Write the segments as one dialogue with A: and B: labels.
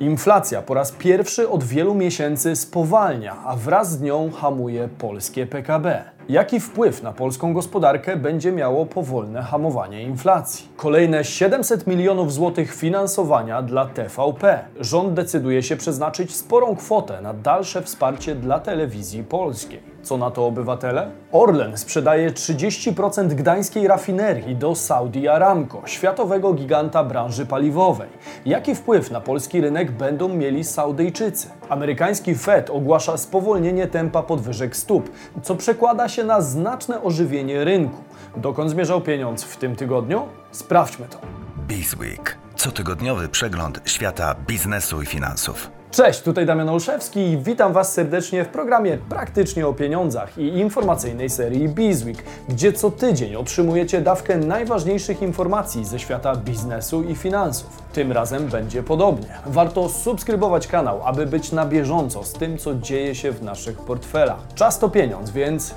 A: Inflacja po raz pierwszy od wielu miesięcy spowalnia, a wraz z nią hamuje polskie PKB. Jaki wpływ na polską gospodarkę będzie miało powolne hamowanie inflacji? Kolejne 700 milionów złotych finansowania dla TVP. Rząd decyduje się przeznaczyć sporą kwotę na dalsze wsparcie dla telewizji polskiej. Co na to obywatele? Orlen sprzedaje 30% gdańskiej rafinerii do Saudi Aramco, światowego giganta branży paliwowej. Jaki wpływ na polski rynek będą mieli Saudyjczycy? Amerykański Fed ogłasza spowolnienie tempa podwyżek stóp, co przekłada się na znaczne ożywienie rynku. Dokąd zmierzał pieniądz w tym tygodniu? Sprawdźmy to.
B: Bizweek. Cotygodniowy przegląd świata biznesu i finansów.
A: Cześć, tutaj Damian Olszewski i witam Was serdecznie w programie Praktycznie o Pieniądzach i informacyjnej serii Bizweek, gdzie co tydzień otrzymujecie dawkę najważniejszych informacji ze świata biznesu i finansów. Tym razem będzie podobnie. Warto subskrybować kanał, aby być na bieżąco z tym, co dzieje się w naszych portfelach. Czas to pieniądz, więc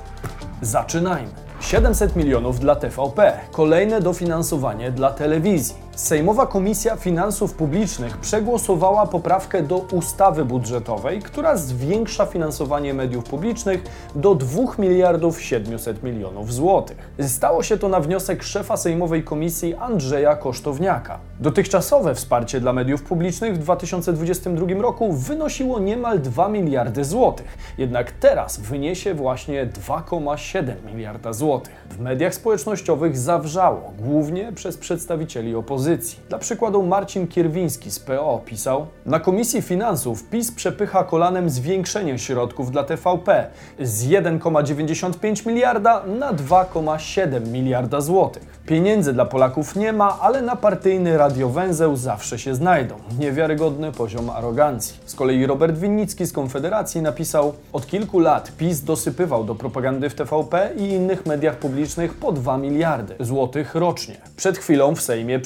A: zaczynajmy. 700 milionów dla TVP, kolejne dofinansowanie dla telewizji. Sejmowa Komisja Finansów Publicznych przegłosowała poprawkę do ustawy budżetowej, która zwiększa finansowanie mediów publicznych do 2 miliardów 700 milionów złotych. Stało się to na wniosek szefa Sejmowej Komisji Andrzeja Kosztowniaka. Dotychczasowe wsparcie dla mediów publicznych w 2022 roku wynosiło niemal 2 miliardy złotych, jednak teraz wyniesie właśnie 2,7 miliarda złotych. W mediach społecznościowych zawrzało, głównie przez przedstawicieli opozycji opozycji. Dla przykładu Marcin Kierwiński z PO pisał: Na Komisji Finansów PiS przepycha kolanem zwiększenie środków dla TVP z 1,95 miliarda na 2,7 miliarda złotych. Pieniędzy dla Polaków nie ma, ale na partyjny radiowęzeł zawsze się znajdą. Niewiarygodny poziom arogancji. Z kolei Robert Winnicki z Konfederacji napisał: Od kilku lat PiS dosypywał do propagandy w TVP i innych mediach publicznych po 2 miliardy złotych rocznie. Przed chwilą w Sejmie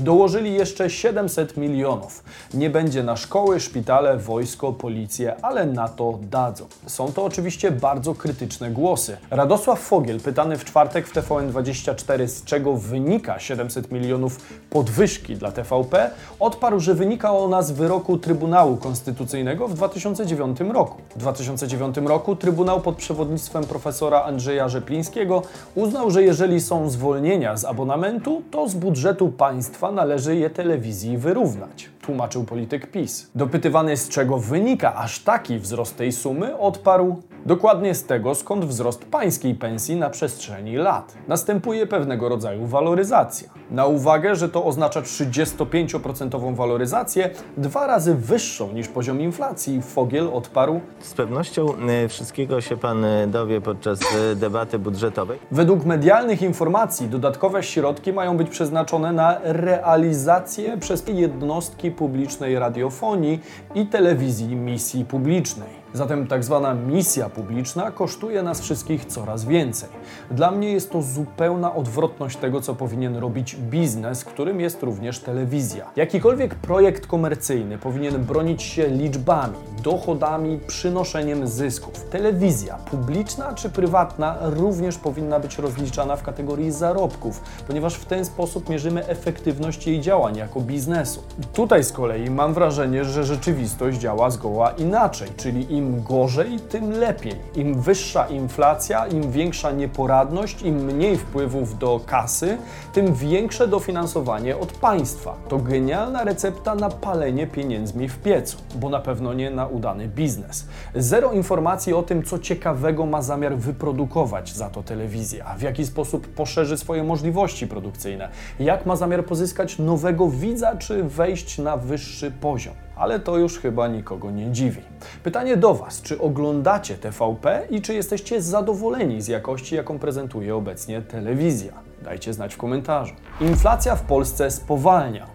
A: Dołożyli jeszcze 700 milionów. Nie będzie na szkoły, szpitale, wojsko, policję, ale na to dadzą. Są to oczywiście bardzo krytyczne głosy. Radosław Fogiel, pytany w czwartek w TVN24, z czego wynika 700 milionów podwyżki dla TVP, odparł, że wynika ona z wyroku Trybunału Konstytucyjnego w 2009 roku. W 2009 roku Trybunał pod przewodnictwem profesora Andrzeja Rzeplińskiego uznał, że jeżeli są zwolnienia z abonamentu, to z budżetu państwa państwa należy je telewizji wyrównać, tłumaczył polityk PiS. Dopytywany z czego wynika aż taki wzrost tej sumy, odparł dokładnie z tego, skąd wzrost pańskiej pensji na przestrzeni lat. Następuje pewnego rodzaju waloryzacja. Na uwagę, że to oznacza 35% waloryzację, dwa razy wyższą niż poziom inflacji, Fogiel odparł
C: Z pewnością y, wszystkiego się pan y, dowie podczas y, debaty budżetowej.
A: Według medialnych informacji dodatkowe środki mają być przeznaczone na realizację przez jednostki publicznej radiofonii i telewizji misji publicznej. Zatem tak zwana misja publiczna kosztuje nas wszystkich coraz więcej. Dla mnie jest to zupełna odwrotność tego, co powinien robić biznes, którym jest również telewizja. Jakikolwiek projekt komercyjny powinien bronić się liczbami, dochodami, przynoszeniem zysków. Telewizja, publiczna czy prywatna, również powinna być rozliczana w kategorii zarobków, ponieważ w ten sposób mierzymy efektywność jej działań jako biznesu. Tutaj z kolei mam wrażenie, że rzeczywistość działa zgoła inaczej, czyli im gorzej, tym lepiej. Im wyższa inflacja, im większa nieporadność, im mniej wpływów do kasy, tym większe dofinansowanie od państwa. To genialna recepta na palenie pieniędzmi w piecu, bo na pewno nie na udany biznes. Zero informacji o tym, co ciekawego ma zamiar wyprodukować za to telewizja, w jaki sposób poszerzy swoje możliwości produkcyjne, jak ma zamiar pozyskać nowego widza, czy wejść na wyższy poziom ale to już chyba nikogo nie dziwi. Pytanie do Was, czy oglądacie TVP i czy jesteście zadowoleni z jakości, jaką prezentuje obecnie telewizja? Dajcie znać w komentarzu. Inflacja w Polsce spowalnia.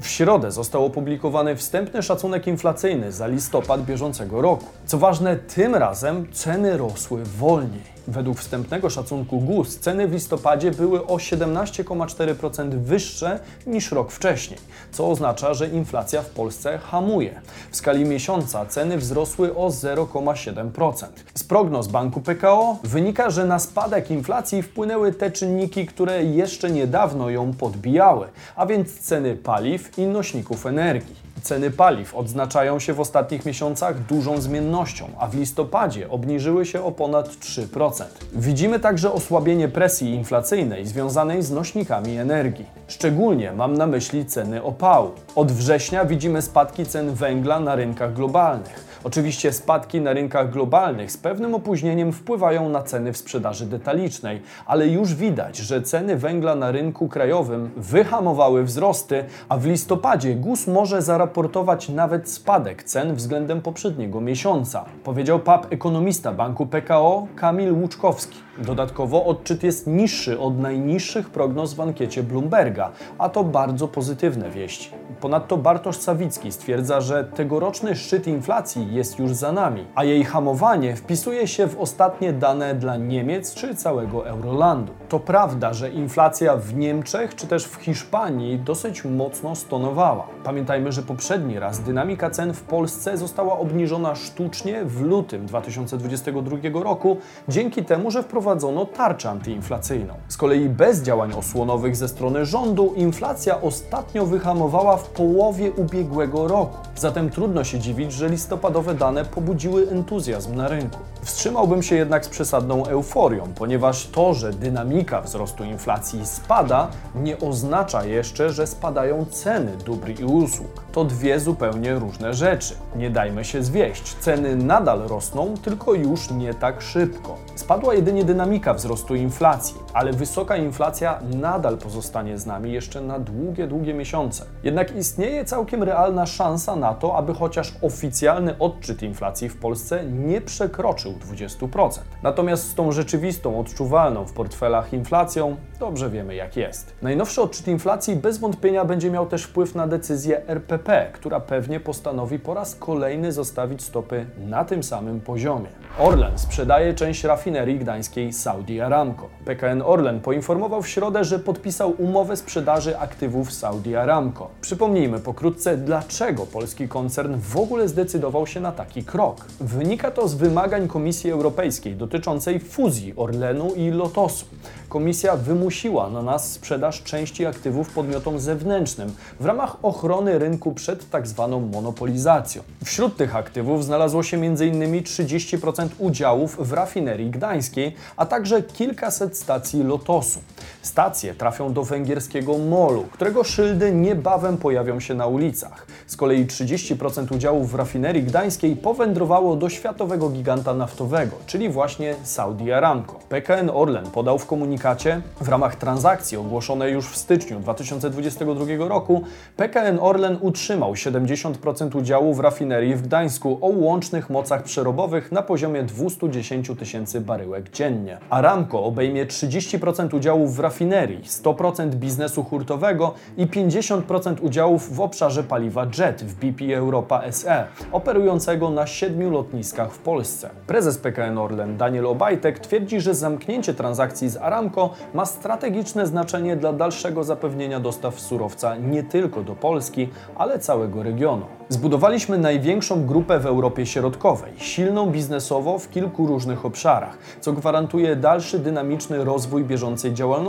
A: W środę został opublikowany wstępny szacunek inflacyjny za listopad bieżącego roku. Co ważne, tym razem ceny rosły wolniej. Według wstępnego szacunku GUS ceny w listopadzie były o 17,4% wyższe niż rok wcześniej, co oznacza, że inflacja w Polsce hamuje. W skali miesiąca ceny wzrosły o 0,7%. Z prognoz banku PKO wynika, że na spadek inflacji wpłynęły te czynniki, które jeszcze niedawno ją podbijały, a więc ceny paliw i nośników energii. Ceny paliw odznaczają się w ostatnich miesiącach dużą zmiennością, a w listopadzie obniżyły się o ponad 3%. Widzimy także osłabienie presji inflacyjnej związanej z nośnikami energii. Szczególnie mam na myśli ceny opału. Od września widzimy spadki cen węgla na rynkach globalnych. Oczywiście spadki na rynkach globalnych z pewnym opóźnieniem wpływają na ceny w sprzedaży detalicznej, ale już widać, że ceny węgla na rynku krajowym wyhamowały wzrosty, a w listopadzie GUS może zaraportować nawet spadek cen względem poprzedniego miesiąca, powiedział PAP ekonomista banku PKO Kamil Łuczkowski. Dodatkowo odczyt jest niższy od najniższych prognoz w ankiecie Bloomberga, a to bardzo pozytywne wieści. Ponadto Bartosz Sawicki stwierdza, że tegoroczny szczyt inflacji jest już za nami, a jej hamowanie wpisuje się w ostatnie dane dla Niemiec czy całego Eurolandu. To prawda, że inflacja w Niemczech czy też w Hiszpanii dosyć mocno stonowała. Pamiętajmy, że poprzedni raz dynamika cen w Polsce została obniżona sztucznie w lutym 2022 roku dzięki temu, że wprowadzono tarczę antyinflacyjną. Z kolei bez działań osłonowych ze strony rządu inflacja ostatnio wyhamowała w połowie ubiegłego roku. Zatem trudno się dziwić, że listopadowe dane pobudziły entuzjazm na rynku. Wstrzymałbym się jednak z przesadną euforią, ponieważ to, że dynamika wzrostu inflacji spada, nie oznacza jeszcze, że spadają ceny dóbr i usług. To dwie zupełnie różne rzeczy. Nie dajmy się zwieść. Ceny nadal rosną, tylko już nie tak szybko. Spadła jedynie dynamika wzrostu inflacji, ale wysoka inflacja nadal pozostanie z nami jeszcze na długie, długie miesiące. Jednak istnieje całkiem realna szansa na to, aby chociaż oficjalny odczyt inflacji w Polsce nie przekroczył 20%. Natomiast z tą rzeczywistą, odczuwalną w portfelach inflacją dobrze wiemy jak jest. Najnowszy odczyt inflacji bez wątpienia będzie miał też wpływ na decyzję RPP, która pewnie postanowi po raz kolejny zostawić stopy na tym samym poziomie. Orlen sprzedaje część rafinerii gdańskiej Saudi Aramco. PKN Orlen poinformował w środę, że podpisał umowę sprzedaży aktywów Saudi Aramco. Przypomnijmy pokrótce, dlaczego polski koncern w ogóle zdecydował się na taki krok. Wynika to z wymagań Komisji Europejskiej dotyczącej fuzji Orlenu i Lotosu. Komisja wymusiła na nas sprzedaż części aktywów podmiotom zewnętrznym w ramach ochrony rynku przed tak zwaną monopolizacją. Wśród tych aktywów znalazło się m.in. 30% udziałów w rafinerii gdańskiej, a także kilkaset stacji Lotosu. Stacje trafią do węgierskiego MOL-u, którego szyldy niebawem pojawią się na ulicach. Z kolei 30% udziałów w rafinerii gdańskiej powędrowało do światowego giganta naftowego, czyli właśnie Saudi Aramco. PKN Orlen podał w komunikacie, w ramach transakcji ogłoszonej już w styczniu 2022 roku, PKN Orlen utrzymał 70% udziału w rafinerii w Gdańsku o łącznych mocach przerobowych na poziomie 210 tysięcy baryłek dziennie. Aramco obejmie 30% udziałów w rafinerii, 100% biznesu hurtowego i 50% udziałów w obszarze paliwa JET w BP Europa SE, operującego na siedmiu lotniskach w Polsce. Prezes PKN Orlen Daniel Obajtek twierdzi, że zamknięcie transakcji z Aramco ma strategiczne znaczenie dla dalszego zapewnienia dostaw surowca nie tylko do Polski, ale całego regionu. Zbudowaliśmy największą grupę w Europie Środkowej, silną biznesowo w kilku różnych obszarach, co gwarantuje dalszy dynamiczny rozwój bieżącej działalności,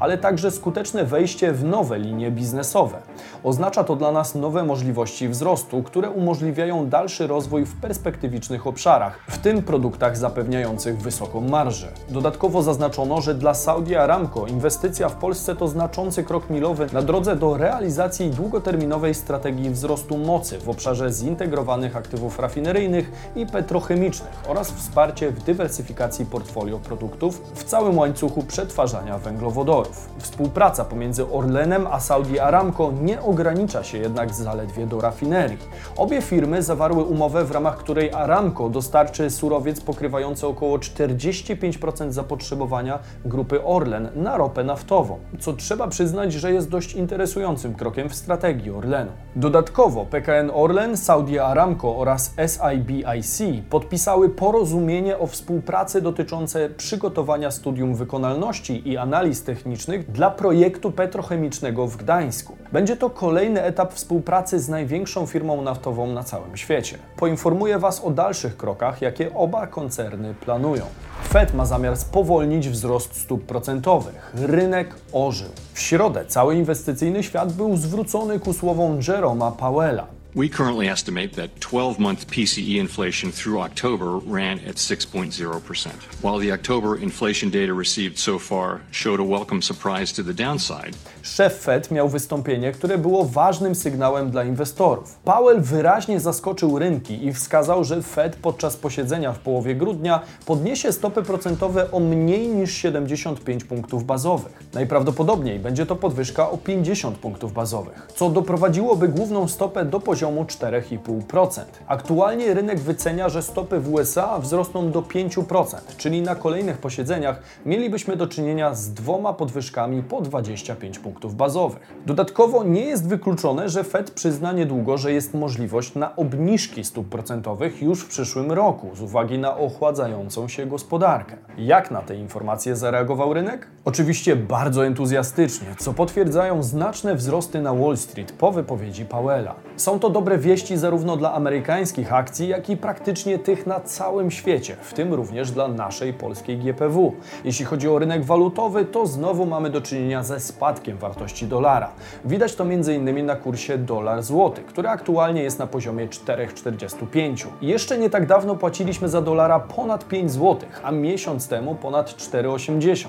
A: ale także skuteczne wejście w nowe linie biznesowe. Oznacza to dla nas nowe możliwości wzrostu, które umożliwiają dalszy rozwój w perspektywicznych obszarach, w tym produktach zapewniających wysoką marżę. Dodatkowo zaznaczono, że dla Saudi Aramco inwestycja w Polsce to znaczący krok milowy na drodze do realizacji długoterminowej strategii wzrostu mocy w obszarze zintegrowanych aktywów rafineryjnych i petrochemicznych oraz wsparcie w dywersyfikacji portfolio produktów w całym łańcuchu przetwarzania węglowodorów. Współpraca pomiędzy Orlenem a Saudi Aramco nie ogranicza się jednak zaledwie do rafinerii. Obie firmy zawarły umowę, w ramach której Aramco dostarczy surowiec pokrywający około 45% zapotrzebowania grupy Orlen na ropę naftową, co trzeba przyznać, że jest dość interesującym krokiem w strategii Orlenu. Dodatkowo PKN Orlen, Saudi Aramco oraz SIBIC podpisały porozumienie o współpracy dotyczące przygotowania studium wykonalności i analiz technicznych dla projektu petrochemicznego w Gdańsku. Będzie to kolejny etap współpracy z największą firmą naftową na całym świecie. Poinformuję Was o dalszych krokach, jakie oba koncerny planują. Fed ma zamiar spowolnić wzrost stóp procentowych. Rynek ożył. W środę cały inwestycyjny świat był zwrócony ku słowom Jeroma Powella.
D: We currently estimate that 12 month PCE inflation through October ran at 6.0%. While the October inflation data received so far showed a welcome surprise to the downside,
A: Szef Fed miał wystąpienie, które było ważnym sygnałem dla inwestorów. Powell wyraźnie zaskoczył rynki i wskazał, że Fed podczas posiedzenia w połowie grudnia podniesie stopy procentowe o mniej niż 75 punktów bazowych. Najprawdopodobniej będzie to podwyżka o 50 punktów bazowych, co doprowadziłoby główną stopę do poziomu 4,5%. Aktualnie rynek wycenia, że stopy w USA wzrosną do 5%, czyli na kolejnych posiedzeniach mielibyśmy do czynienia z dwoma podwyżkami po 25 punktów bazowych. Dodatkowo nie jest wykluczone, że Fed przyzna niedługo, że jest możliwość na obniżki stóp procentowych już w przyszłym roku z uwagi na ochładzającą się gospodarkę. Jak na te informacje zareagował rynek? Oczywiście bardzo entuzjastycznie, co potwierdzają znaczne wzrosty na Wall Street po wypowiedzi Powella. Są to dobre wieści zarówno dla amerykańskich akcji, jak i praktycznie tych na całym świecie, w tym również dla naszej polskiej GPW. Jeśli chodzi o rynek walutowy, to znowu mamy do czynienia ze spadkiem wartości dolara. Widać to m.in. na kursie dolar-złoty, który aktualnie jest na poziomie 4,45. Jeszcze nie tak dawno płaciliśmy za dolara ponad 5 zł, a miesiąc temu ponad 4,80.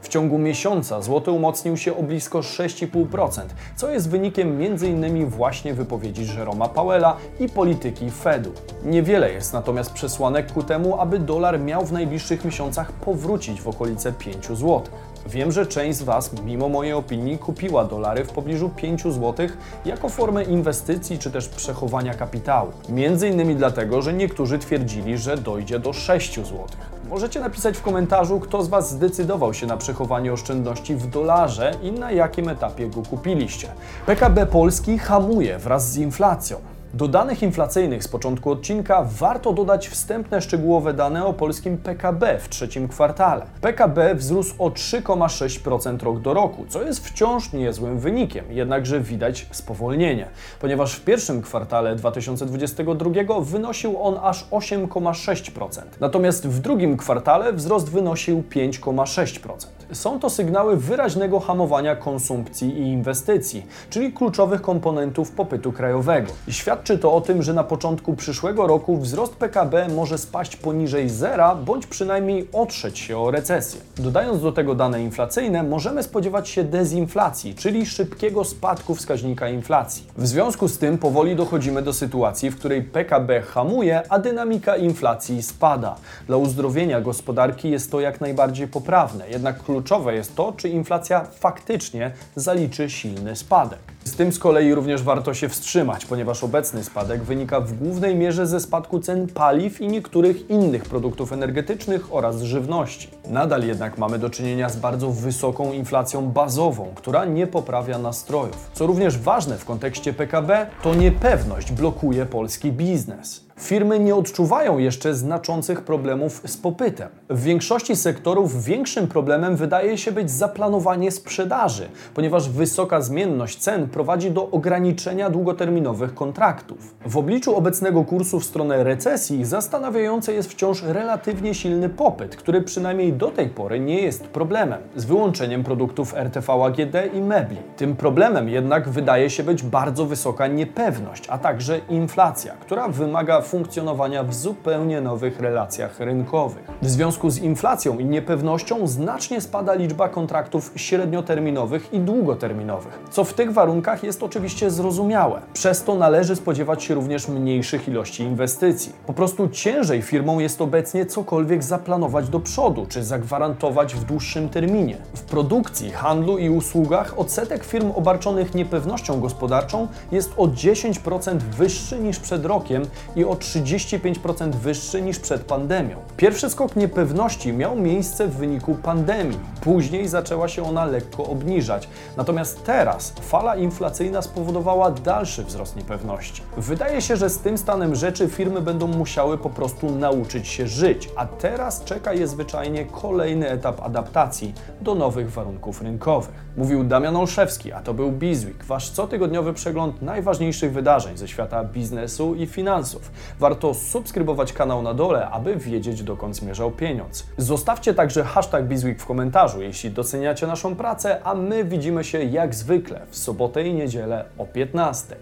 A: W ciągu miesiąca złoty umocnił się o blisko 6,5%, co jest wynikiem m.in. właśnie wypowiedzi Jeroma Powella i polityki Fedu. Niewiele jest natomiast przesłanek ku temu, aby dolar miał w najbliższych miesiącach powrócić w okolice 5 zł. Wiem, że część z Was, mimo mojej opinii, kupiła dolary w pobliżu 5 zł jako formę inwestycji czy też przechowania kapitału. Między innymi dlatego, że niektórzy twierdzili, że dojdzie do 6 zł. Możecie napisać w komentarzu, kto z Was zdecydował się na przechowanie oszczędności w dolarze i na jakim etapie go kupiliście. PKB Polski hamuje wraz z inflacją. Do danych inflacyjnych z początku odcinka warto dodać wstępne szczegółowe dane o polskim PKB w trzecim kwartale. PKB wzrósł o 3,6% rok do roku, co jest wciąż niezłym wynikiem, jednakże widać spowolnienie, ponieważ w pierwszym kwartale 2022 wynosił on aż 8,6%, natomiast w drugim kwartale wzrost wynosił 5,6%. Są to sygnały wyraźnego hamowania konsumpcji i inwestycji, czyli kluczowych komponentów popytu krajowego. Świadczy to o tym, że na początku przyszłego roku wzrost PKB może spaść poniżej zera, bądź przynajmniej otrzeć się o recesję. Dodając do tego dane inflacyjne, możemy spodziewać się dezinflacji, czyli szybkiego spadku wskaźnika inflacji. W związku z tym powoli dochodzimy do sytuacji, w której PKB hamuje, a dynamika inflacji spada. Dla uzdrowienia gospodarki jest to jak najbardziej poprawne, jednak kluczowe jest to, czy inflacja faktycznie zaliczy silny spadek. Z tym z kolei również warto się wstrzymać, ponieważ obecny spadek wynika w głównej mierze ze spadku cen paliw i niektórych innych produktów energetycznych oraz żywności. Nadal jednak mamy do czynienia z bardzo wysoką inflacją bazową, która nie poprawia nastrojów. Co również ważne w kontekście PKB, to niepewność blokuje polski biznes. Firmy nie odczuwają jeszcze znaczących problemów z popytem. W większości sektorów większym problemem wydaje się być zaplanowanie sprzedaży, ponieważ wysoka zmienność cen prowadzi do ograniczenia długoterminowych kontraktów. W obliczu obecnego kursu w stronę recesji zastanawiający jest wciąż relatywnie silny popyt, który przynajmniej do tej pory nie jest problemem, z wyłączeniem produktów RTV AGD i mebli. Tym problemem jednak wydaje się być bardzo wysoka niepewność, a także inflacja, która wymaga funkcjonowania w zupełnie nowych relacjach rynkowych. W związku z inflacją i niepewnością znacznie spada liczba kontraktów średnioterminowych i długoterminowych, co w tych warunkach jest oczywiście zrozumiałe. Przez to należy spodziewać się również mniejszych ilości inwestycji. Po prostu ciężej firmom jest obecnie cokolwiek zaplanować do przodu, czy zagwarantować w dłuższym terminie. W produkcji, handlu i usługach odsetek firm obarczonych niepewnością gospodarczą jest o 10% wyższy niż przed rokiem i o 35% wyższy niż przed pandemią. Pierwszy skok niepewności miał miejsce w wyniku pandemii. Później zaczęła się ona lekko obniżać. Natomiast teraz fala inflacyjna spowodowała dalszy wzrost niepewności. Wydaje się, że z tym stanem rzeczy firmy będą musiały po prostu nauczyć się żyć, a teraz czeka je zwyczajnie kolejny etap adaptacji do nowych warunków rynkowych. Mówił Damian Olszewski, a to był Bizweek, wasz cotygodniowy przegląd najważniejszych wydarzeń ze świata biznesu i finansów. Warto subskrybować kanał na dole, aby wiedzieć dokąd zmierzał pieniądz. Zostawcie także hashtag Bizweek w komentarzu, jeśli doceniacie naszą pracę, a my widzimy się jak zwykle w sobotę i niedzielę o 15.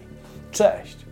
A: Cześć!